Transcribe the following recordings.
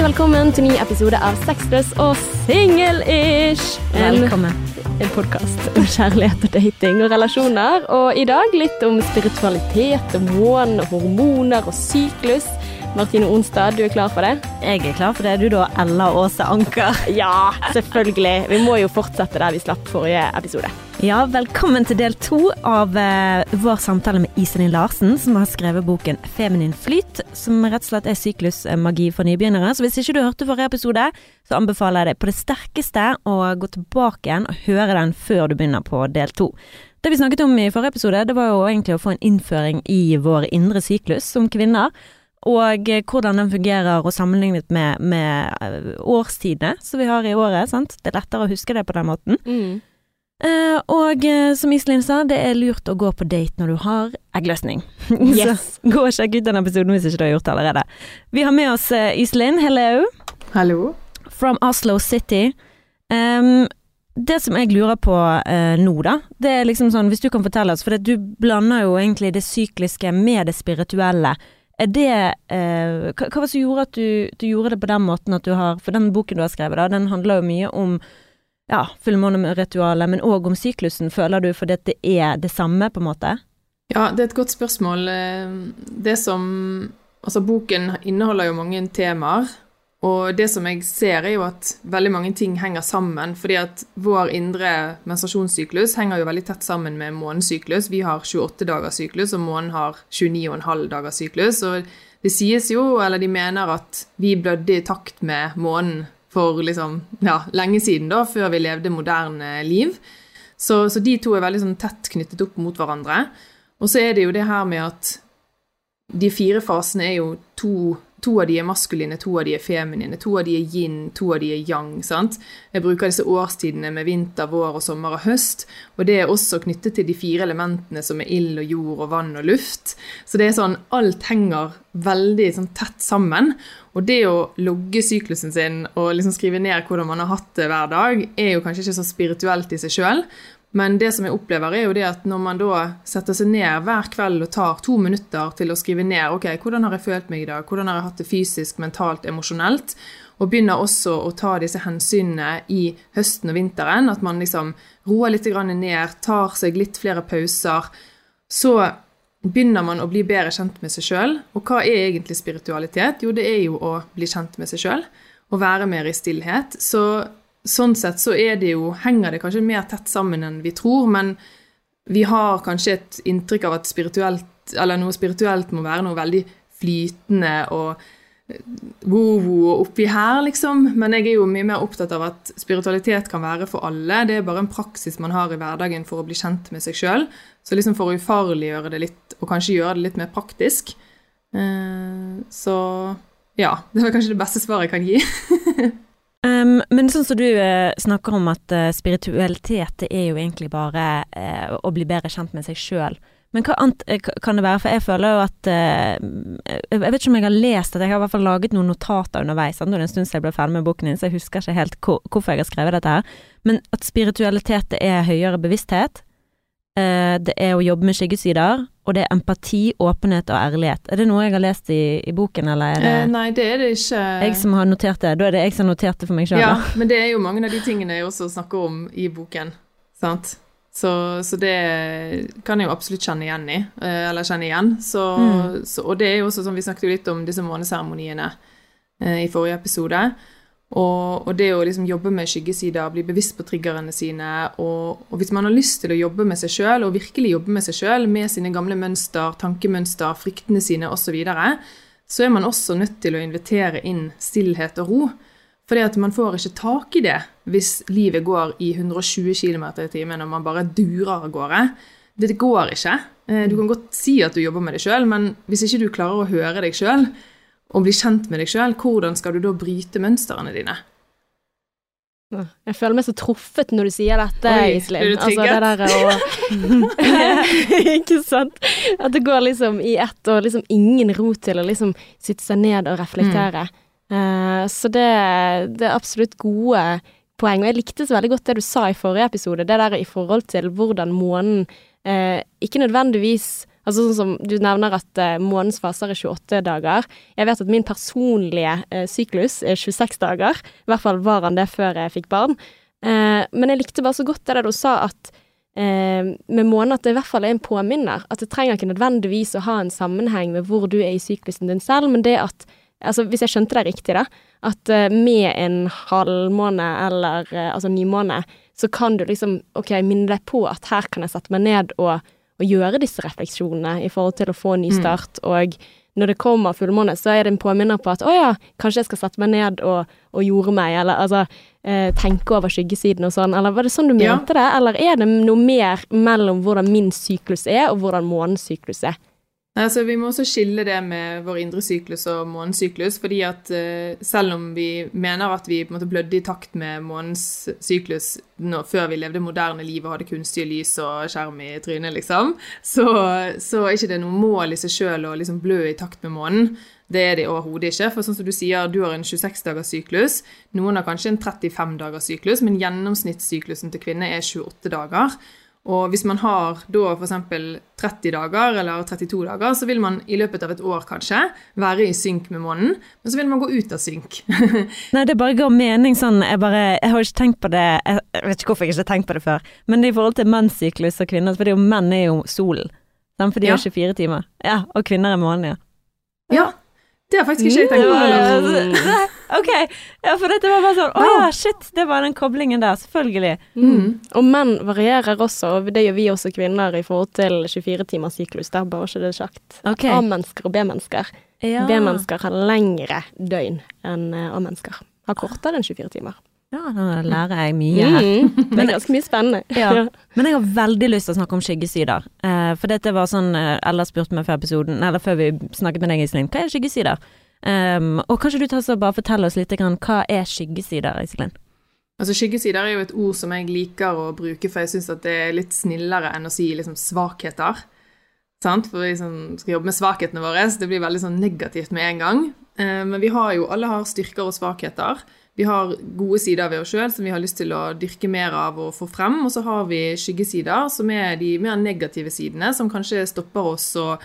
Hjertelig velkommen til ny episode av Sexless og single-ish. Velkommen. en podkast om kjærlighet og dating og relasjoner. Og i dag litt om spiritualitet månen hormoner og syklus. Martine Onstad, du er klar for det? Jeg er klar for det. Du da, Ella Åse Anker. Ja, selvfølgelig. Vi må jo fortsette der vi slapp forrige episode. Ja, velkommen til del to av eh, vår samtale med Iselin Larsen, som har skrevet boken 'Feminin flyt', som rett og slett er syklusmagi for nybegynnere. Så hvis ikke du hørte forrige episode, så anbefaler jeg deg på det sterkeste å gå tilbake igjen og høre den før du begynner på del to. Det vi snakket om i forrige episode, det var jo egentlig å få en innføring i vår indre syklus som kvinner. Og hvordan den fungerer, og sammenlignet med, med eh, årstidene som vi har i året. sant? Det er lettere å huske det på den måten. Mm. Eh, og uh, som Iselin sa, det er lurt å gå på date når du har eggløsning. Yes. Så gå og sjekk ut den episoden hvis ikke du har gjort det allerede. Vi har med oss uh, Iselin. Hello. Hallo. From Oslo City. Um, det som jeg lurer på eh, nå, da, det er liksom sånn, hvis du kan fortelle oss, for det, du blander jo egentlig det sykliske med det spirituelle. Er det eh, hva, hva var det som gjorde at du, du gjorde det på den måten at du har For den boken du har skrevet, da, den handler jo mye om ja, fullmåneritualet, men òg om syklusen. Føler du fordi at det er det samme, på en måte? Ja, det er et godt spørsmål. Eh, Det som Altså, boken inneholder jo mange temaer. Og det som jeg ser, er jo at veldig mange ting henger sammen. Fordi at vår indre menstruasjonssyklus henger jo veldig tett sammen med månesyklus. Vi har 28 dagers syklus, og månen har 29,5 dagers syklus. Og det sies jo, eller de mener, at vi blødde i takt med månen for liksom, ja, lenge siden, da, før vi levde moderne liv. Så, så de to er veldig sånn tett knyttet opp mot hverandre. Og så er det jo det her med at de fire fasene er jo to To av de er maskuline, to av de er feminine, to av de er yin, to av de er yang. sant? Jeg bruker disse årstidene med vinter, vår og sommer og høst. Og det er også knyttet til de fire elementene som er ild og jord og vann og luft. Så det er sånn, alt henger veldig sånn tett sammen. Og det å logge syklusen sin og liksom skrive ned hvordan man har hatt det hver dag, er jo kanskje ikke så spirituelt i seg sjøl. Men det som jeg opplever, er jo det at når man da setter seg ned hver kveld og tar to minutter til å skrive ned ok, hvordan har jeg følt meg i dag, hvordan har jeg hatt det fysisk, mentalt, emosjonelt, og begynner også å ta disse hensynene i høsten og vinteren, at man liksom roer litt ned, tar seg litt flere pauser, så begynner man å bli bedre kjent med seg sjøl. Og hva er egentlig spiritualitet? Jo, det er jo å bli kjent med seg sjøl, og være mer i stillhet. Så sånn sett så er det jo, henger det kanskje mer tett sammen enn vi tror, men vi har kanskje et inntrykk av at spirituelt, noe spirituelt må være noe veldig flytende og wo-wo og oppi her, liksom. Men jeg er jo mye mer opptatt av at spiritualitet kan være for alle. Det er bare en praksis man har i hverdagen for å bli kjent med seg sjøl. Så liksom for å ufarliggjøre det litt, og kanskje gjøre det litt mer praktisk. Eh, Så ja, det var kanskje det beste svaret jeg kan gi. Um, men sånn som du eh, snakker om at eh, spiritualitet det er jo egentlig bare eh, å bli bedre kjent med seg sjøl. Men hva annet eh, kan det være? For jeg føler jo at eh, Jeg vet ikke om jeg har lest det, jeg har i hvert fall laget noen notater underveis. Nå er det en stund siden jeg ble ferdig med boken din, så jeg husker ikke helt hvor, hvorfor jeg har skrevet dette her. Men at spiritualitet det er høyere bevissthet. eh, det er å jobbe med skyggesider. Og det er empati, åpenhet og ærlighet. Er det noe jeg har lest i, i boken, eller er det Eh, Nei, det er det ikke. jeg som har notert det? Da er det jeg som har notert det for meg sjøl, Ja, da. men det er jo mange av de tingene jeg også snakker om i boken. Sant? Så, så det kan jeg jo absolutt kjenne igjen i. eh, Eller kjenne igjen. Så, Mm. så, og det er jo også sånn, Vi snakket jo litt om disse måneseremoniene eh, i forrige episode. Og, og det å liksom jobbe med skyggesider, bli bevisst på triggerne sine. Og, og hvis man har lyst til å jobbe med seg sjøl, og virkelig jobbe med seg sjøl, med sine gamle mønster, tankemønster, fryktene sine osv., så, videre, så er man også nødt til å invitere inn stillhet og ro. Fordi at man får ikke tak i det hvis livet går i 120 km i timen og man bare durer av gårde. Det går ikke. Eh, Du kan godt si at du jobber med deg sjøl, men hvis ikke du klarer å høre deg sjøl og bli kjent med deg sjøl, hvordan skal du da bryte mønstrene dine? Jeg føler meg så truffet når du sier dette, Oi, Iselin. Altså, det der å Ikke sant? At det går liksom i ett, og liksom ingen ro til å liksom sitte seg ned og reflektere. Eh, så det, det er absolutt gode poeng. Og jeg likte så veldig godt det du sa i forrige episode, det der i forhold til hvordan månen uh, ikke nødvendigvis Altså sånn som du nevner at uh, månens faser er 28 dager. Jeg vet at min personlige uh, syklus er 26 dager. I hvert fall var han det før jeg fikk barn. Uh, men jeg likte bare så godt det der du sa at med måned at det i hvert fall er en påminner. At det trenger ikke nødvendigvis å ha en sammenheng med hvor du er i syklusen din selv, men det at Altså hvis jeg skjønte det riktig, da. At med en halvmåne eller altså nymåne, så kan du liksom OK, minne deg på at her kan jeg sette meg ned og å gjøre disse refleksjonene i forhold til å få en ny mm. start. Mm. Og når det kommer fullmåne, så er det en påminner på at å ja, kanskje jeg skal sette meg ned og, og jorde meg, eller altså eh, tenke over skyggesiden og sånn. Eller var det sånn du mente ja. det, eller er det noe mer mellom hvordan min syklus er, og hvordan månens syklus er? Altså, vi må også skille det med vår indre syklus og månens syklus. fordi at uh, selv om vi mener at vi på en måte blødde i takt med månens syklus når, før vi levde moderne liv og hadde kunstige lys og skjerm i trynet, liksom, så, så er ikke det noe mål i seg sjøl å liksom blø i takt med månen. Det er det overhodet ikke. For sånn som du sier, du har en 26 dagers syklus. Noen har kanskje en 35 dagers syklus, men gjennomsnittssyklusen til kvinner er 28 dager. Og hvis man har da f.eks. 30 dager eller 32 dager, så vil man i løpet av et år kanskje være i synk med månen, men så vil man gå ut av synk. Nei, det bare går mening sånn Jeg bare Jeg har ikke tenkt på det Jeg vet ikke hvorfor jeg ikke har tenkt på det før, men i forhold til mennssyklus og kvinner, for menn er jo solen. For de har 24 timer. Ja, og kvinner er månen, ja. Ja, det har faktisk ikke jeg tenkt på. ok, ja, for dette var bare sånn Å ja, shit, det var den koblingen der. Selvfølgelig. Mm. Og menn varierer også, og det gjør vi også kvinner i forhold til 24 timers syklus. Der bare ikke det sagt. Okay. A-mennesker og B-mennesker. Ja. B-mennesker har lengre døgn enn eh, A-mennesker. Har kortere enn 24 timer. Ja, da lærer jeg mye her. Mm, det er ganske mye spennende. Ja. Men jeg har veldig lyst til å snakke om skyggesider. Uh, for dette var sånn uh, Ella spurte meg før episoden, eller før vi snakket med deg, Iselin. Hva er skyggesider? Um, og kanskje du tar så bare forteller oss litt grann, hva er skyggesider, Iselin? Altså Skyggesider er jo et ord som jeg liker å bruke, for jeg syns at det er litt snillere enn å si liksom svakheter. Sant? For vi som skal jobbe med svakhetene våre, så det blir veldig sånn negativt med en gang. Uh, men vi har jo, alle har styrker og svakheter. Vi har gode sider ved oss sjøl som vi har lyst til å dyrke mer av og få frem. Og så har vi skyggesider, som er de mer negative sidene, som kanskje stopper oss og,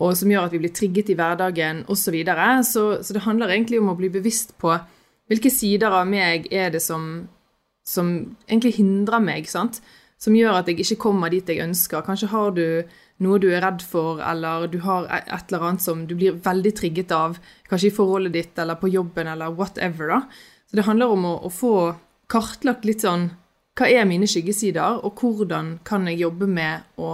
og som gjør at vi blir trigget i hverdagen osv. Så, videre. så Så det handler egentlig om å bli bevisst på hvilke sider av meg er det som, som egentlig hindrer meg, sant? som gjør at jeg ikke kommer dit jeg ønsker. Kanskje har du noe du er redd for, eller du har et eller annet som du blir veldig trigget av, kanskje i forholdet ditt eller på jobben eller whatever. da. Så det handler om å, å, få kartlagt litt sånn Hva er mine skyggesider, og hvordan kan jeg jobbe med å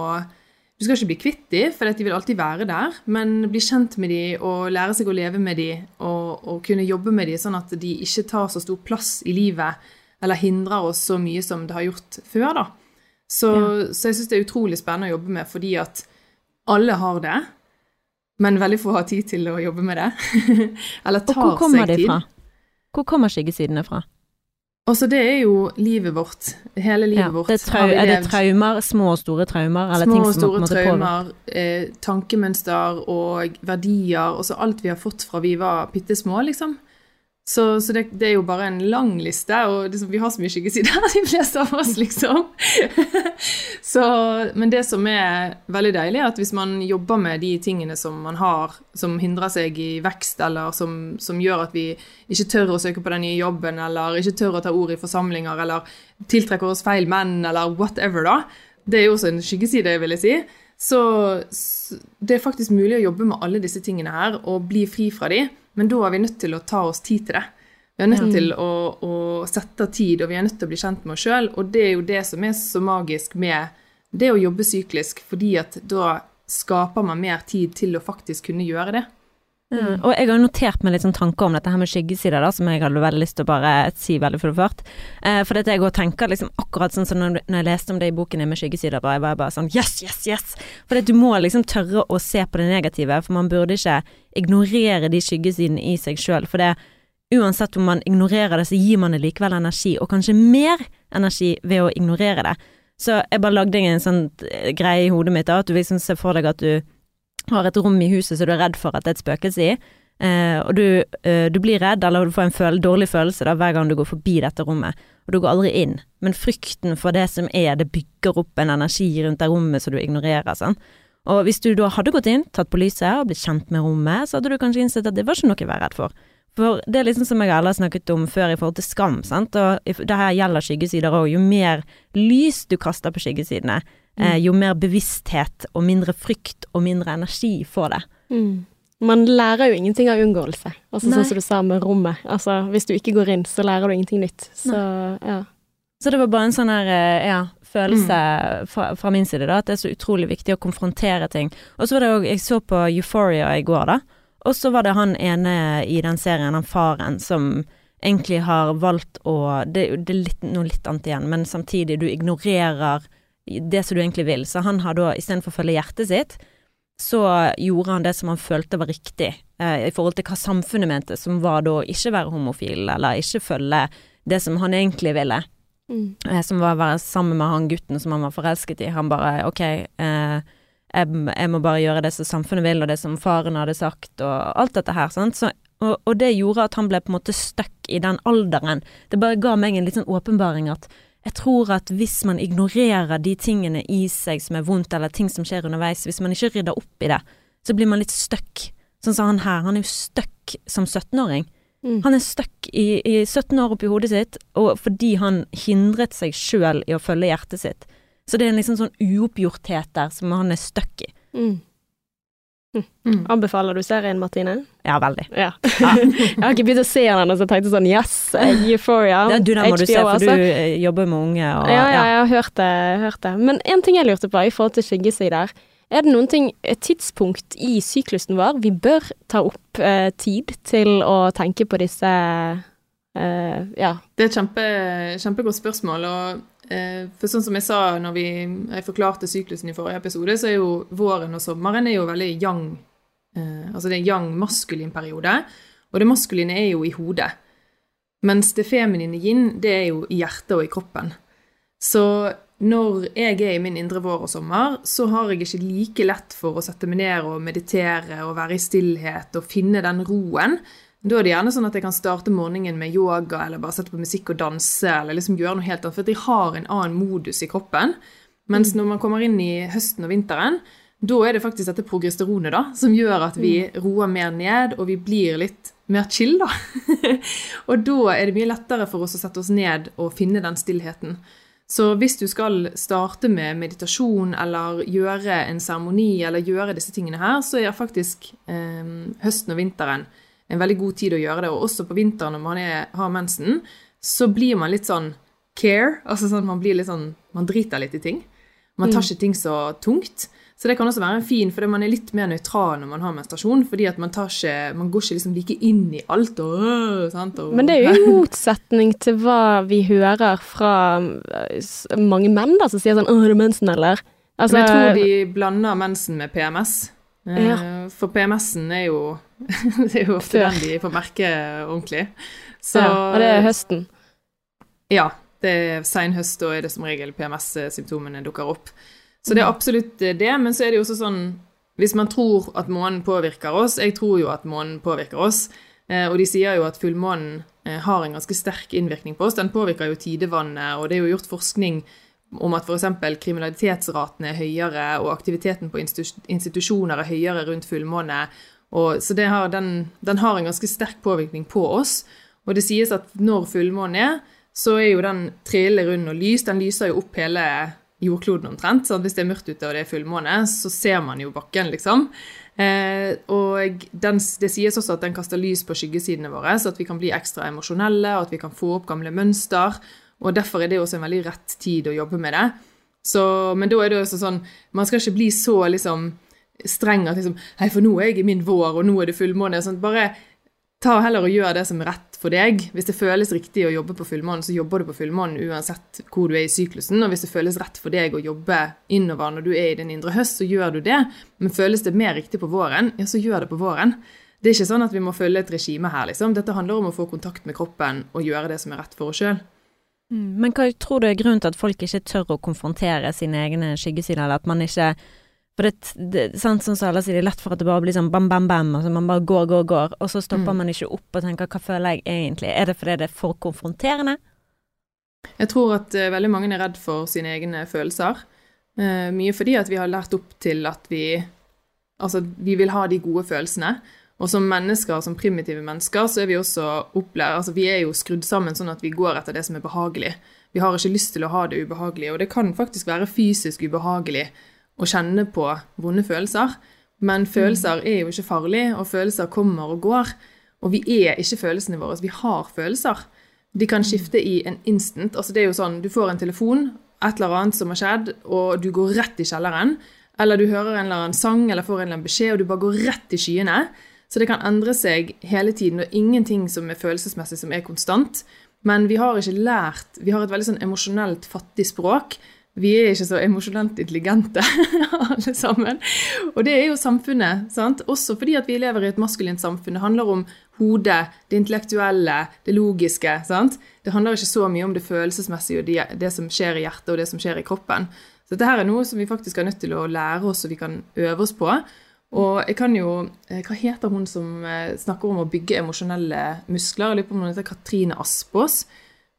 Du skal ikke bli kvitt dem, for de vil alltid være der, men bli kjent med dem og lære seg å leve med dem og, og kunne jobbe med dem sånn at de ikke tar så stor plass i livet eller hindrer oss så mye som det har gjort før, da. Så, ja. så jeg syns det er utrolig spennende å jobbe med, fordi at alle har det, men veldig få har tid til å jobbe med det. eller tar seg tid. Og hvor kommer det fra? Hvor kommer skyggesidene fra? Altså, det er jo livet vårt. Hele livet ja, vårt. Det trau, er det traumer, små og store traumer? Eller små og store traumer, eh, tankemønster og verdier. Også alt vi har fått fra vi var bitte små, liksom. Så, så det, det, er jo bare en lang liste, og liksom, vi har så mye skyggesider, de fleste av oss, liksom. så, men det som er veldig deilig, er at hvis man jobber med de tingene som man har, som hindrer seg i vekst, eller som, som gjør at vi ikke tør å søke på den nye jobben, eller ikke tør å ta ord i forsamlinger, eller tiltrekker oss feil menn, eller whatever, da. Det er jo også en skyggeside, vil jeg si. Så, så det er faktisk mulig å jobbe med alle disse tingene her, og bli fri fra de. Men da er vi nødt til å ta oss tid til det. Vi er nødt mm. til å, å, sette av tid, og vi er nødt til å bli kjent med oss sjøl. Og det er jo det som er så magisk med det å jobbe syklisk, fordi at da skaper man mer tid til å faktisk kunne gjøre det. Mm. Og jeg har notert meg litt sånn tanker om dette her med skyggesider, da, som jeg hadde veldig lyst til å bare si veldig for det. Eh, for dette jeg òg tenker liksom akkurat sånn som når, når, jeg leste om det i boken med skyggesider, bare, jeg var bare sånn yes, yes, yes! For du må liksom tørre å se på det negative, for man burde ikke ignorere de skyggesidene i seg sjøl. For det, uansett om man ignorerer det, så gir man det likevel energi, og kanskje mer energi ved å ignorere det. Så jeg bare lagde en sånn eh, greie i hodet mitt, da, at du liksom ser for deg at du har et rom i huset som du er redd for at det er et spøkelse i, eh, og du, eh, du, blir redd, eller du får en føl dårlig følelse da, hver gang du går forbi dette rommet, og du går aldri inn, men frykten for det som er, det bygger opp en energi rundt det rommet som du ignorerer, sånn. Og hvis du da hadde gått inn, tatt på lyset og blitt kjent med rommet, så hadde du kanskje innsett at det var ikke noe å være redd for. For det er liksom som jeg alle har snakket om før i forhold til skam, sant, og det her gjelder skyggesider òg. Jo mer lys du kaster på skyggesidene, eh, jo mer bevissthet og mindre frykt og mindre energi får det. Mm. Man lærer jo ingenting av unngåelse, altså Nei. sånn som du sa med rommet. Altså, hvis du ikke går inn, så lærer du ingenting nytt. Så ja. Så det var bare en sånn her, eh, ja, følelse fra, fra min side, da, at det er så utrolig viktig å konfrontere ting. Og så var det òg Jeg så på Euphoria i går, da. Og så var det han ene i den serien, han faren, som egentlig har valgt å Det, det er litt, noe litt annet igjen, men samtidig, du ignorerer det som du egentlig vil. Så han har da, istedenfor å følge hjertet sitt, så gjorde han det som han følte var riktig, eh, i forhold til hva samfunnet mente, som var da ikke være homofil, eller ikke følge det som han egentlig ville. Mm. Eh, som var å være sammen med han gutten som han var forelsket i. Han bare OK, eh, jeg, jeg må bare gjøre det som samfunnet vil, og det som faren hadde sagt, og alt dette her. Sant? Så, og, og det gjorde at han ble på en måte stuck i den alderen. Det bare ga meg en litt sånn åpenbaring at jeg tror at hvis man ignorerer de tingene i seg som er vondt, eller ting som skjer underveis, hvis man ikke rydder opp i det, så blir man litt stuck. Sånn som han her, han er jo stuck som 17-åring. Mm. Han er stuck i, i 17 år oppi hodet sitt, og fordi han hindret seg sjøl i å følge hjertet sitt. Så det er en liksom sånn uoppgjorthet der som han er stuck i. Mm. Mm. Anbefaler du serien, Martine? Ja, veldig. Ja. jeg har ikke begynt å se den ennå, så jeg tenkte sånn yes, Euphoria. Det, du, den må du se, for altså. du eh, jobber med unge og Ja, ja, jeg har hørt det, hørt det. Men en ting jeg lurte på i forhold til skyggesider. Er det noen ting, et tidspunkt i syklusen vår vi bør ta opp eh, tid til å tenke på disse eh, Ja. Det er et kjempe, kjempegodt spørsmål. og eh, for sånn som jeg sa når vi, jeg forklarte syklusen i forrige episode, så er jo våren og sommeren er jo veldig yang eh, Altså det er yang maskulin periode, og det maskuline er jo i hodet. Mens det feminine yin, det er jo i hjertet og i kroppen. Så når jeg er i min indre vår og sommer, så har jeg ikke like lett for å sette meg ned og meditere og være i stillhet og finne den roen. Da er det gjerne sånn at jeg kan starte morgenen med yoga eller bare sette på musikk og danse. eller liksom gjøre noe helt annet, For at jeg har en annen modus i kroppen. Mens når man kommer inn i høsten og vinteren, da er det faktisk dette progesteronet da, som gjør at vi roer mer ned, og vi blir litt mer chill, da. og da er det mye lettere for oss å sette oss ned og finne den stillheten. Så hvis du skal starte med meditasjon eller gjøre en seremoni eller gjøre disse tingene her, så er faktisk eh, høsten og vinteren en veldig god tid å gjøre det. Og også på vinteren når man er, har mensen, så blir man litt sånn care. Altså sånn man blir litt sånn Man driter litt i ting. Man tar ikke ting så tungt. Så det kan også være en fin, fordi man er litt mer nøytral når man har menstruasjon. fordi at man, tar ikke, man går ikke liksom like inn i alt og, øh, sant? og Men det er jo i motsetning til hva vi hører fra eh, mange menn da, som sier sånn 'Å, har du mensen, eller?' Altså, Men jeg tror de blander mensen med PMS. Eh, Ja. For PMS-en er jo Det er jo ofte den de får merke ordentlig. Så ja, og det er høsten. Ja. Det er sein høst, da er det som regel PMS-symptomene dukker opp. Så det er absolutt det, men så er det jo også sånn Hvis man tror at månen påvirker oss Jeg tror jo at månen påvirker oss, eh, og de sier jo at fullmånen eh, har en ganske sterk innvirkning på oss. Den påvirker jo tidevannet, og det er jo gjort forskning om at f.eks. kriminalitetsraten er høyere, og aktiviteten på institusjoner er høyere rundt fullmåne. Og, så har, den, den har en ganske sterk påvirkning på oss. Og det sies at når fullmånen er, så er jo den trillende rund og lys. Den lyser jo opp hele jordkloden omtrent. Så hvis det er mørkt ute og det er fullmåne, så ser man jo bakken, liksom. Eh, og den, det sies også at den kaster lys på skyggesidene våre, så at vi kan bli ekstra emosjonelle, og at vi kan få opp gamle mønster. Og derfor er det også en veldig rett tid å jobbe med det. Så, men da er det også sånn Man skal ikke bli så liksom streng at liksom Hei, for nå er jeg i min vår, og nå er det fullmåne. Sånn, bare ta heller og gjør det som er rett for deg. Hvis det føles riktig å jobbe på fullmånen, så jobber du på fullmånen uansett hvor du er i syklusen. Og hvis det føles rett for deg å jobbe innover når du er i din indre høst, så gjør du det. Men føles det mer riktig på våren, ja, så gjør det på våren. Det er ikke sånn at vi må følge et regime her, liksom. Dette handler om å få kontakt med kroppen og gjøre det som er rett for oss sjøl. Mm, Men hva tror du er grunnen til at folk ikke tør å konfrontere sine egne skyggesider, eller at man ikke For det, det sant, som alle sier, det er lett for at det bare blir sånn bam, bam, bam, altså man bare går, går, går, og så stopper Mm. man ikke opp og tenker hva føler jeg egentlig? Er det fordi det er for konfronterende? Jeg tror at uh, veldig mange er redd for sine egne følelser. Uh, mye fordi at vi har lært opp til at vi Altså, vi vil ha de gode følelsene. Og som mennesker, som primitive mennesker, så er vi også opplært Altså, vi er jo skrudd sammen sånn at vi går etter det som er behagelig. Vi har ikke lyst til å ha det ubehagelig, og det kan faktisk være fysisk ubehagelig å kjenne på vonde følelser. Men følelser er jo ikke farlig, og følelser kommer og går. Og vi er ikke følelsene våre. Vi har følelser. De kan skifte i en instant. Altså det er jo sånn, Du får en telefon, et eller annet som har skjedd, og du går rett i kjelleren. Eller du hører en eller annen sang eller får en eller annen beskjed, og du bare går rett i skyene. Så det kan endre seg hele tiden, og ingenting som er følelsesmessig som er konstant. Men vi har ikke lært Vi har et veldig sånn emosjonelt fattig språk. Vi er ikke så emosjonelt intelligente, alle sammen. Og det er jo samfunnet, sant? også fordi at vi lever i et maskulint samfunn. Det handler om hodet, det intellektuelle, det logiske. sant? Det handler ikke så mye om det følelsesmessige og det, det som skjer i hjertet og det som skjer i kroppen. Så dette her er noe som vi faktisk er nødt til å lære oss og vi kan øve oss på. Og jeg kan jo eh, Hva heter hun som eh, snakker om å bygge emosjonelle muskler? Jeg lurer på om hun heter Katrine Aspås.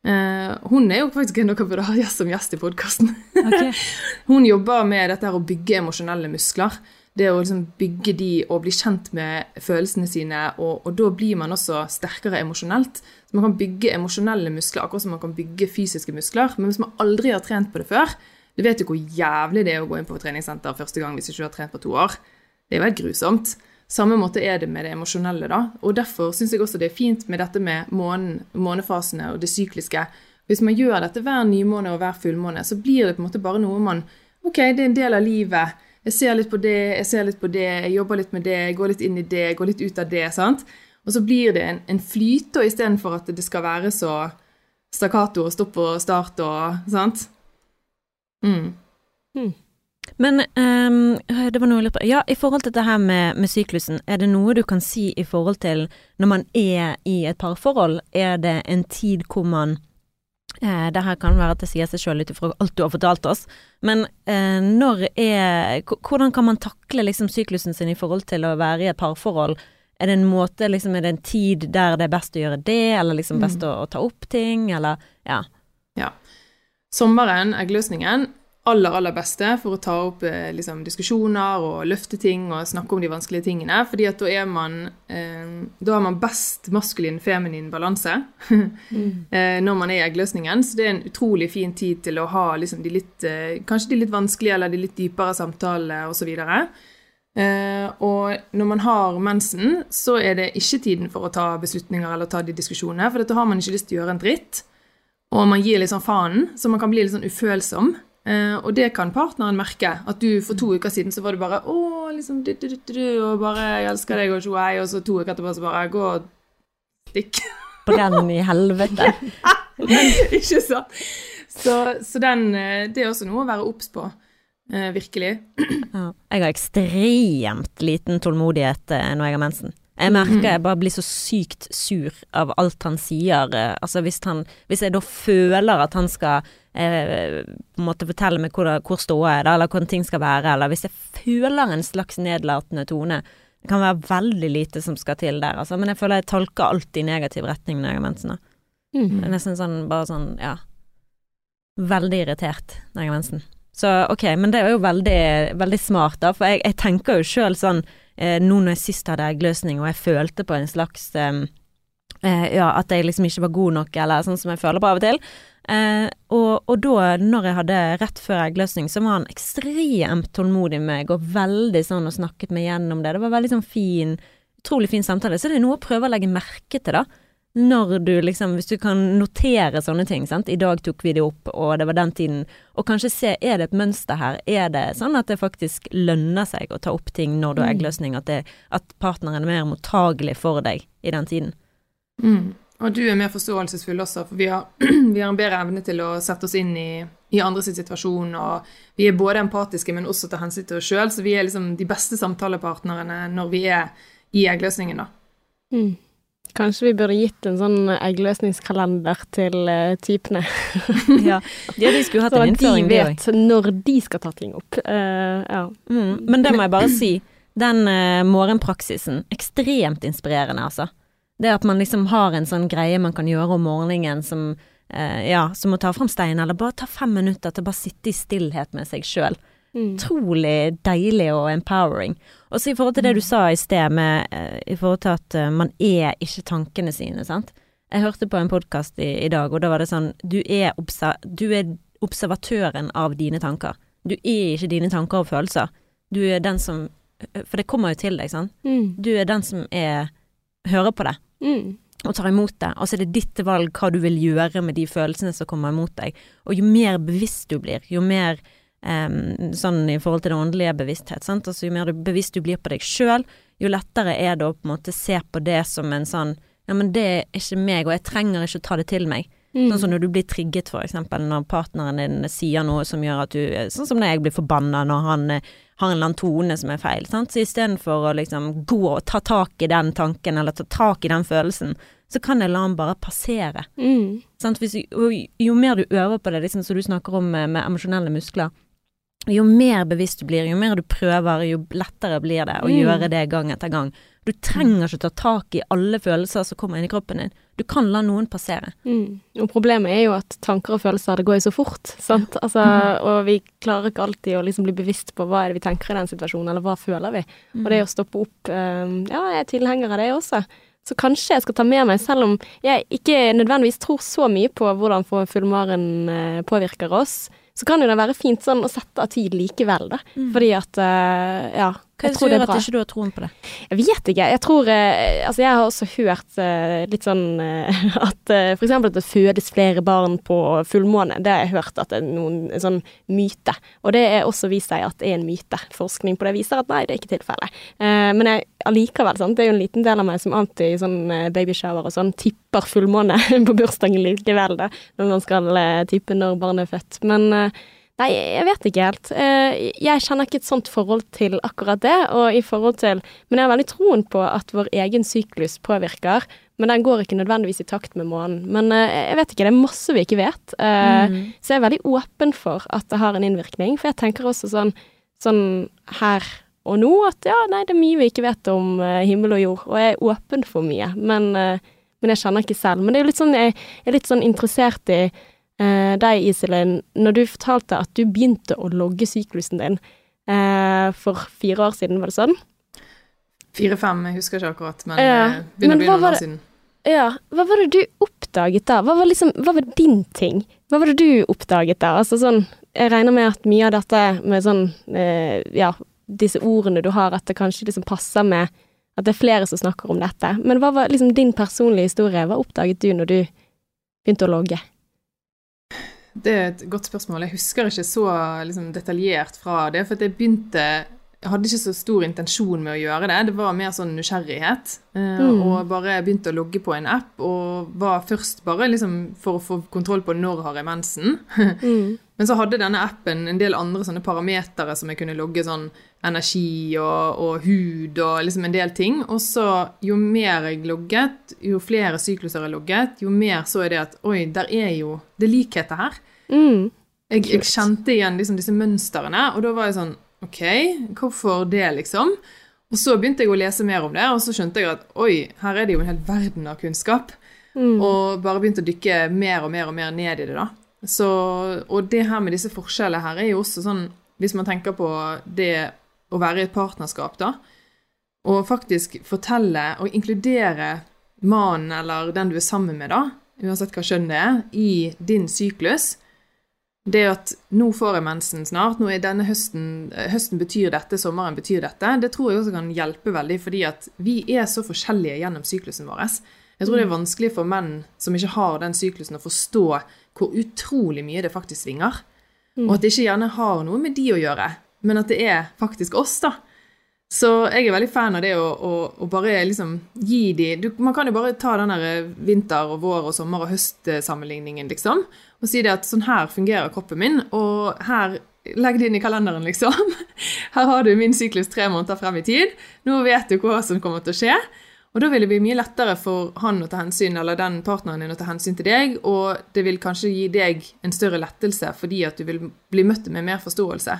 Uh, hun er jo faktisk en dere burde ha som gjest i podkasten. Okay. hun jobber med dette her å bygge emosjonelle muskler. Det å liksom bygge de og bli kjent med følelsene sine, og, og da blir man også sterkere emosjonelt. Så Man kan bygge emosjonelle muskler akkurat som man kan bygge fysiske muskler. Men hvis man aldri har trent på det før, du vet jo hvor jævlig det er å gå inn på et treningssenter første gang hvis du ikke har trent på to år. Det er jo helt grusomt. Samme måte er det med det emosjonelle, da. Og derfor syns jeg også det er fint med dette med månen, månefasene og det sykliske. Hvis man gjør dette hver nymåne og hver fullmåne, så blir det på en måte bare noe man Ok, det er en del av livet. Jeg ser litt på det, jeg ser litt på det, jeg jobber litt med det, jeg går litt inn i det, jeg går litt ut av det. sant? Og så blir det en, en flyt, istedenfor at det skal være så stakkato og stopp og start og sant. Mm. Mm. Men um, det var noe jeg lurte på Ja, i forhold til dette her med, med, syklusen, er det noe du kan si i forhold til når man er i et parforhold? Er det en tid hvor man eh, Det her kan være at det sier seg sjøl ut ifra alt du har fortalt oss, men eh, når er Hvordan kan man takle liksom syklusen sin i forhold til å være i et parforhold? Er det en måte, liksom, er det en tid der det er best å gjøre det, eller liksom best mm. å, å ta opp ting, eller Ja. ja. Sommeren, eggløsningen, aller, aller beste for å ta opp eh, liksom, diskusjoner og løfte ting og snakke om de vanskelige tingene. fordi at da er man eh, Da har man best maskulin-feminin balanse mm. eh, når man er i eggløsningen. Så det er en utrolig fin tid til å ha liksom, de litt eh, Kanskje de litt vanskelige eller de litt dypere samtalene osv. Uh, og når man har mensen, så er det ikke tiden for å ta beslutninger eller ta de diskusjonene, for da har man ikke lyst til å gjøre en dritt. Og man gir litt sånn fanen, så man kan bli litt sånn ufølsom. Uh, og det kan partneren merke. At du for to uker siden så var det bare 'Å, liksom du, du, du, og bare 'Jeg elsker deg', og tjoei, og så to uker etterpå så bare 'Gå og stikk'. Brenn i helvete. Ikke sant? Så, så den, eh, det er også noe å være obs på. Uh, virkelig. Ja. Jeg har ekstremt liten tålmodighet når jeg har mensen. Jeg merker jeg bare blir så sykt sur av alt han sier. Altså hvis, han, hvis jeg da føler at han skal eh, på en måte fortelle meg hvor, hvor ståa er, eller hvordan ting skal være, eller hvis jeg føler en slags nedlatende tone. Det kan være veldig lite som skal til der, altså. Men jeg føler jeg tolker alt i negativ retning når jeg har mensen. Mm. Det er nesten sånn bare sånn, ja Veldig irritert når jeg har mensen. Så ok, men det er jo veldig, veldig smart, da, for jeg, jeg tenker jo sjøl sånn eh, nå når jeg sist hadde eggløsning, og jeg følte på en slags eh, eh, Ja, at jeg liksom ikke var god nok, eller sånn som jeg føler på av og til. Eh, og, og, da, når jeg hadde rett før eggløsning, så var han ekstremt tålmodig med meg, og veldig sånn og snakket meg gjennom det. Det var veldig sånn fin, utrolig fin samtale. Så det er noe å prøve å legge merke til, da når du liksom Hvis du kan notere sånne ting, sant. I dag tok vi det opp, og det var den tiden. Og kanskje se, er det et mønster her? Er det sånn at det faktisk lønner seg å ta opp ting når du har mm. eggløsning? At, det, at partneren er mer mottagelig for deg i den tiden? Mm. Og du er mer forståelsesfull også, for vi har, vi har en bedre evne til å sette oss inn i, i andres situasjon. Og vi er både empatiske, men også tar hensyn til oss sjøl. Så vi er liksom de beste samtalepartnerne når vi er i eggløsningen, da. Mm. Kanskje vi burde gitt en sånn eggløsningskalender til uh, typene. ja. ja, de skulle hatt en innføring, de vet når de skal ta ting opp. Uh, ja. Mm, men det må jeg bare si. Den uh, morgenpraksisen, ekstremt inspirerende, altså. Det at man liksom har en sånn greie man kan gjøre om morgenen som eh, ja, som å ta fram stein, eller bare ta fem minutter til å bare sitte i stillhet med seg sjøl. Mm. Deilig og empowering. Og så i forhold til det du sa i sted, med, eh, i forhold til at eh, man er ikke tankene sine, sant. Jeg hørte på en podkast i, i dag, og da var det sånn Du er, du er observatøren av dine tanker. Du er ikke dine tanker og følelser. Du er den som For det kommer jo til deg, sant. Mm. Du er den som er hører på det Mm. og tar imot det, Altså det er det ditt valg hva du vil gjøre med de følelsene som kommer imot deg. Og jo mer bevisst du blir, jo mer um, sånn i forhold til den åndelige bevissthet, sant? Altså, jo mer bevisst du blir på deg sjøl, jo lettere er det å på en måte se på det som en sånn ja, men det er ikke meg, og jeg trenger ikke å ta det til meg. Mm. Sånn som når du blir trigget, eksempel, når partneren din sier noe som gjør at du Sånn som når jeg blir forbanna når han eh, har en eller annen tone som er feil. Sant? Så istedenfor å liksom gå og ta tak i den tanken, eller ta tak i den følelsen, så kan jeg la den bare passere. Mm. Hvis, jo, jo mer du øver på det, liksom, som du snakker om med, med emosjonelle muskler, jo mer bevisst du blir, jo mer du prøver, jo lettere blir det å Mm. gjøre det gang etter gang. Du trenger ikke ta tak i alle følelser som kommer inn i kroppen din. Du kan la noen passere. Mm. Og problemet er jo at tanker og følelser, det går jo så fort, sant. Altså, og vi klarer ikke alltid å liksom bli bevisst på hva er det vi tenker i den situasjonen, eller hva føler vi. Og det å stoppe opp eh, Ja, jeg er tilhenger av det også. Så kanskje jeg skal ta med meg, selv om jeg ikke nødvendigvis tror så mye på hvordan fullmaren eh, påvirker oss, så kan jo det være fint sånn å sette av tid likevel, da. Fordi at eh, Ja. Hva er det tror som det gjør at at ikke du har troen på det? Jeg vet ikke. Jeg tror eh, Altså, jeg har også hørt eh, litt sånn eh, at for eksempel at det fødes flere barn på fullmåne. Det har jeg hørt at det er noen en sånn myte. Og det er også vist seg at det er en myte. Forskning på det viser at nei, det er ikke tilfellet. Men jeg allikevel, sant. Det er jo en liten del av meg som alltid i sånn babyshower og sånn tipper fullmåne på bursdagen likevel, da. Når man skal tippe når barnet er født. Men Nei, jeg vet ikke helt. Eh, Jeg kjenner ikke et sånt forhold til akkurat det. Og i forhold til Men jeg har veldig troen på at vår egen syklus påvirker. Men den går ikke nødvendigvis i takt med månen. Men eh, jeg vet ikke, det er masse vi ikke vet. Eh, Mm. Så jeg er veldig åpen for at det har en innvirkning. For jeg tenker også sånn, sånn her og nå at ja, nei, det er mye vi ikke vet om himmel og jord. Og jeg er åpen for mye. Men, men jeg kjenner ikke selv. Men det er jo litt sånn, jeg er litt sånn interessert i deg, Iselin, når du fortalte at du begynte å logge syklusen din eh, for fire år siden, var det sånn? Fire-fem, jeg husker ikke akkurat, men Ja, eh, begynner å bli noen år siden. Ja, hva var det du oppdaget da? Hva var liksom, hva var din ting? Hva var det du oppdaget da? Altså sånn, jeg regner med at mye av dette med sånn, eh, ja, disse ordene du har, at det kanskje liksom passer med at det er flere som snakker om dette. Men hva var liksom din personlige historie? Hva oppdaget du når du begynte å logge? Det er et godt spørsmål. Jeg husker ikke så liksom, detaljert fra det, for jeg begynte hadde ikke så stor intensjon med å gjøre det. Det var mer sånn nysgjerrighet. eh, Mm. Og bare begynte å logge på en app, og var først bare liksom for å få kontroll på når har jeg mensen. Mm. Men så hadde denne appen en del andre sånne parametere som jeg kunne logge sånn energi og, og hud og liksom en del ting. Og så jo mer jeg logget, jo flere sykluser jeg logget, jo mer så jeg det at oi, der er jo det er likheter her. Mm. Jeg, jeg kjente igjen liksom disse mønstrene, og da var jeg sånn OK, hvorfor det, liksom? Og så begynte jeg å lese mer om det, og så skjønte jeg at oi, her er det jo en hel verden av kunnskap. Mm. Og bare begynte å dykke mer og mer og mer ned i det, da. Så, og det her med disse forskjellene her er jo også sånn Hvis man tenker på det å være i et partnerskap, da, og faktisk fortelle og inkludere mannen eller den du er sammen med, da, uansett hva kjønn det er, i din syklus det at nå får jeg mensen snart, nå er denne høsten, høsten betyr dette, sommeren betyr dette, det tror jeg også kan hjelpe veldig, fordi at vi er så forskjellige gjennom syklusen vår. Jeg tror det er vanskelig for menn som ikke har den syklusen, å forstå hvor utrolig mye det faktisk svinger. Og at det ikke gjerne har noe med de å gjøre, men at det er faktisk oss, da. Så jeg er veldig fan av det å, å, å bare liksom gi de du, Man kan jo bare ta den der vinter og vår og sommer og høst-sammenligningen, liksom, og si det at sånn her fungerer kroppen min, og her Legg det inn i kalenderen, liksom. Her har du min syklus tre måneder frem i tid. Nå vet du hva som kommer til å skje. Og da vil det bli mye lettere for han å ta hensyn, eller den partneren din å ta hensyn til deg, og det vil kanskje gi deg en større lettelse fordi at du vil bli møtt med mer forståelse.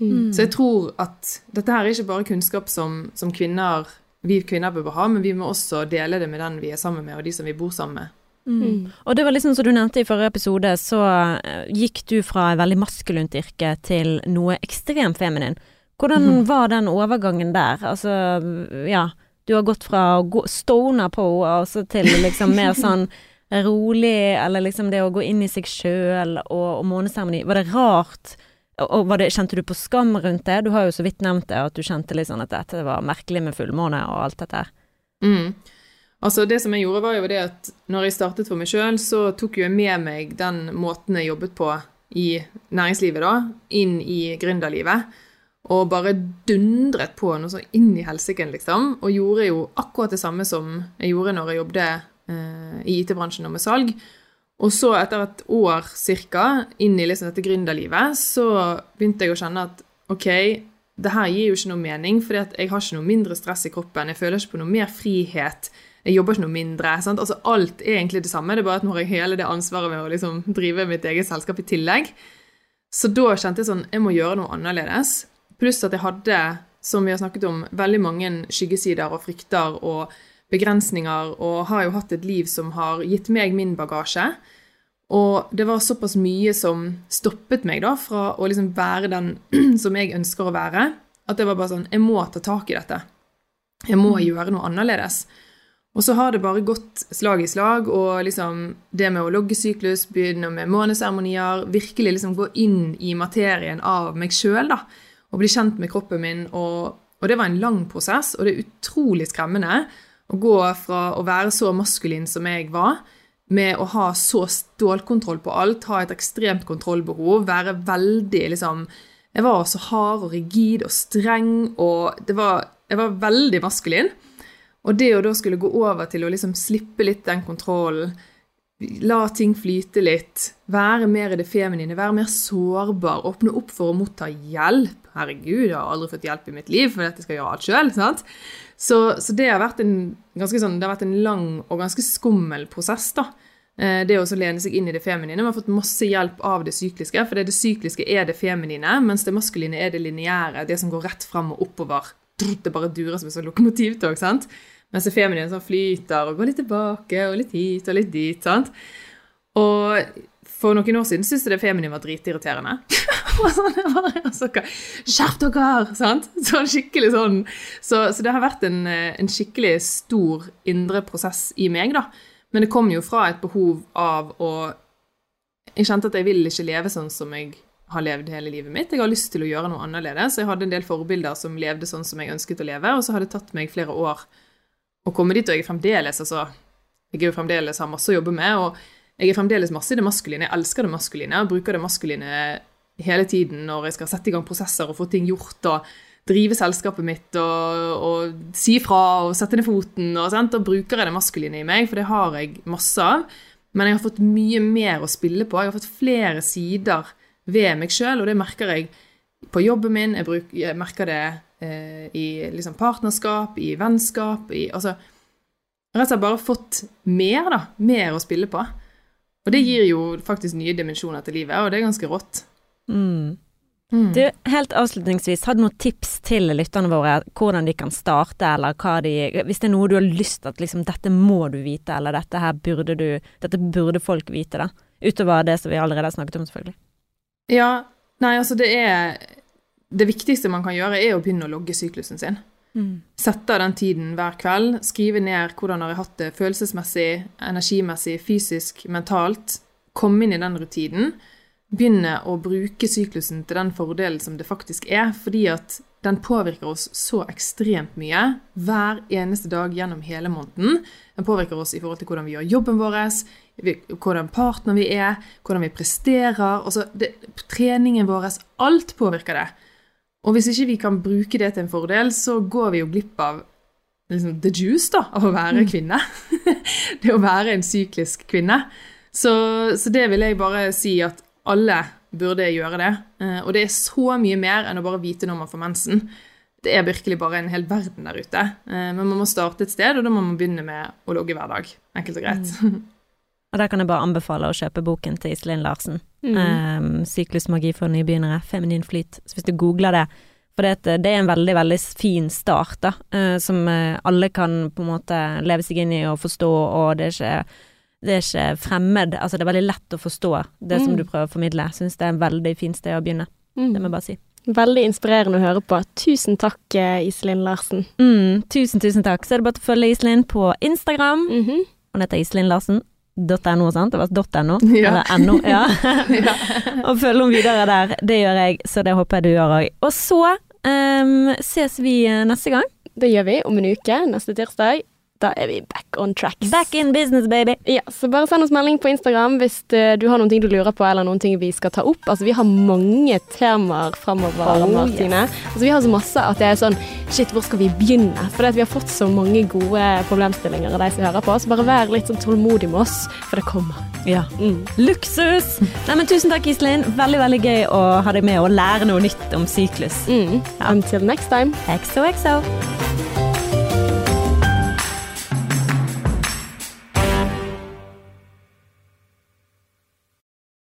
Mm. Så jeg tror at dette her er ikke bare kunnskap som, som kvinner, vi kvinner bør ha, men vi må også dele det med den vi er sammen med, og de som vi bor sammen med. Mm. Og det var liksom som du nevnte i forrige episode, så uh, gikk du fra et veldig maskulint yrke til noe ekstremt feminin. Hvordan mm. var den overgangen der? Altså, ja. Du har gått fra å gå stoner på altså til liksom mer sånn rolig, eller liksom det å gå inn i seg sjøl og, og måneseremoni. Var det rart? Og det, Kjente du på skam rundt det? Du har jo så vidt nevnt det, at du kjente litt sånn at dette var merkelig med fullmåne og alt dette. Mm. Altså Det som jeg gjorde, var jo det at når jeg startet for meg sjøl, så tok jeg med meg den måten jeg jobbet på i næringslivet, da, inn i gründerlivet. Og bare dundret på noe sånn inn i helsike, liksom. Og gjorde jo akkurat det samme som jeg gjorde når jeg jobbet eh, i IT-bransjen og med salg. Og så, etter et år cirka, inn i liksom dette gründerlivet, så begynte jeg å kjenne at OK, det her gir jo ikke noe mening, for jeg har ikke noe mindre stress i kroppen. Jeg føler ikke på noe mer frihet. Jeg jobber ikke noe mindre. Sant? Altså, alt er egentlig det samme, det er bare at nå har jeg hele det ansvaret med å liksom drive mitt eget selskap i tillegg. Så da kjente jeg sånn Jeg må gjøre noe annerledes. Pluss at jeg hadde, som vi har snakket om, veldig mange skyggesider og frykter og begrensninger, og har jo hatt et liv som har gitt meg min bagasje. Og det var såpass mye som stoppet meg da fra å liksom være den som jeg ønsker å være, at det var bare sånn Jeg må ta tak i dette. Jeg må mm. gjøre noe annerledes. Og så har det bare gått slag i slag, og liksom det med å logge syklus, begynne med måneseremonier, virkelig liksom gå inn i materien av meg sjøl, da, og bli kjent med kroppen min. Og, og, det var en lang prosess, og det er utrolig skremmende å gå fra å være så maskulin som jeg var, med å ha så stålkontroll på alt, ha et ekstremt kontrollbehov, være veldig liksom Jeg var så hard og rigid og streng, og var, jeg var veldig maskulin. Og det å da skulle gå over til å liksom slippe litt den kontrollen, la ting flyte litt, være mer i det feminine, være mer sårbar, åpne opp for å motta hjelp Herregud, jeg har aldri fått hjelp i mitt liv fordi jeg skal gjøre alt sjøl. Så, så, det har vært en sånn, det har vært en lang og ganske skummel prosess. da. Eh, det å lene seg inn i det feminine. Vi har fått masse hjelp av det sykliske, for det sykliske er det feminine, mens det maskuline er det lineære, det som går rett fram og oppover. Det bare durer som et sånt lokomotivtog. sant? Mens feminine sånn flyter og går litt tilbake og litt hit og litt dit. sant? Og for noen år siden syntes jeg det feminine var dritirriterende. sånn, Skjerp dere! Sant? Sånn skikkelig sånn. Så, så, det har vært en, en, skikkelig stor indre prosess i meg, da. Men det kom jo fra et behov av å Jeg kjente at jeg vil ikke leve sånn som jeg har levd hele livet mitt. Jeg har lyst til å gjøre noe annerledes. Jeg hadde en del forbilder som levde sånn som jeg ønsket å leve, og så har det tatt meg flere år å komme dit, og jeg er fremdeles altså, Jeg er jo fremdeles har masse å jobbe med. og jeg er fremdeles masse i det maskuline. Jeg elsker det maskuline og bruker det maskuline hele tiden når jeg skal sette i gang prosesser og få ting gjort og drive selskapet mitt og, og si fra og sette ned foten. Og, sånt, og bruker jeg det maskuline i meg, for det har jeg masse av. Men jeg har fått mye mer å spille på. Jeg har fått flere sider ved meg sjøl, og det merker jeg på jobben min. Jeg, bruk, jeg merker det eh, i liksom partnerskap, i vennskap i, altså, Rett og slett bare fått mer, da. Mer å spille på. Og det gir jo faktisk nye dimensjoner til livet, og det er ganske rått. Mm. Mm. Du, helt avslutningsvis, har du noen tips til lytterne våre hvordan de kan starte, eller hva de Hvis det er noe du har lyst til at liksom dette må du vite, eller dette her burde du Dette burde folk vite, da. Utover det som vi allerede har snakket om, selvfølgelig. Ja. Nei, altså det er Det viktigste man kan gjøre, er å begynne å logge syklusen sin. Mm. Sette av den tiden hver kveld. Skrive ned hvordan har jeg hatt det følelsesmessig, energimessig, fysisk, mentalt. Komme inn i den rutinen. Begynne å bruke syklusen til den fordelen som det faktisk er. Fordi at den påvirker oss så ekstremt mye hver eneste dag gjennom hele måneden. Den påvirker oss i forhold til hvordan vi gjør jobben vår, hvordan partner vi er, hvordan vi presterer. Altså, det, treningen vår. Alt påvirker det. Og hvis ikke vi kan bruke det til en fordel, så går vi jo glipp av liksom, the juice da, av å være mm. kvinne. det å være en syklisk kvinne. Så, så, det vil jeg bare si at alle burde gjøre det. Eh, og det er så mye mer enn å bare vite når man får mensen. Det er virkelig bare en hel verden der ute. Eh, men man må starte et sted, og da må man begynne med å logge hver dag. Enkelt og greit. Mm. Og der kan jeg bare anbefale å kjøpe boken til Iselin Larsen. Mm. Um, 'Syklusmagi for nybegynnere', 'Feminin flyt'. Så hvis du googler det For det, det er en veldig, veldig fin start, da, uh, som alle kan på en måte leve seg inn i og forstå, og det er ikke det er ikke fremmed. Altså, det er veldig lett å forstå det som Mm. du prøver å formidle. Jeg syns det er en veldig fint sted å begynne. Mm. Det må jeg bare si. Veldig inspirerende å høre på. Tusen takk, eh, Iselin Larsen. Mm, tusen, tusen takk. Så er det bare å følge Iselin på Instagram. Mhm. Hun heter Iselin Larsen. .no, sant? Det var .no? Ja. Eller .no, ja. Ja. og følg henne videre der. Det gjør jeg, så det håper jeg du gjør òg. Og så um, ses vi eh, neste gang. Det gjør vi om en uke, neste tirsdag. Da er vi back on tracks. Back in business, baby. Ja, så bare send oss melding på Instagram hvis eh, du har noen ting du lurer på, eller noen ting vi skal ta opp. Altså, vi har mange temaer fremover, Oh, Martine. Altså, vi har så masse at jeg er sånn Shit, hvor skal vi begynne? For vi har fått så mange gode problemstillinger av de som hører på. Så bare vær litt sånn tålmodig med oss, for det kommer. Ja. Mm. Luksus! Nei, men tusen takk, Iselin. Veldig, veldig gøy å ha deg med og lære noe nytt om syklus. Mm. Until next time. XOXO.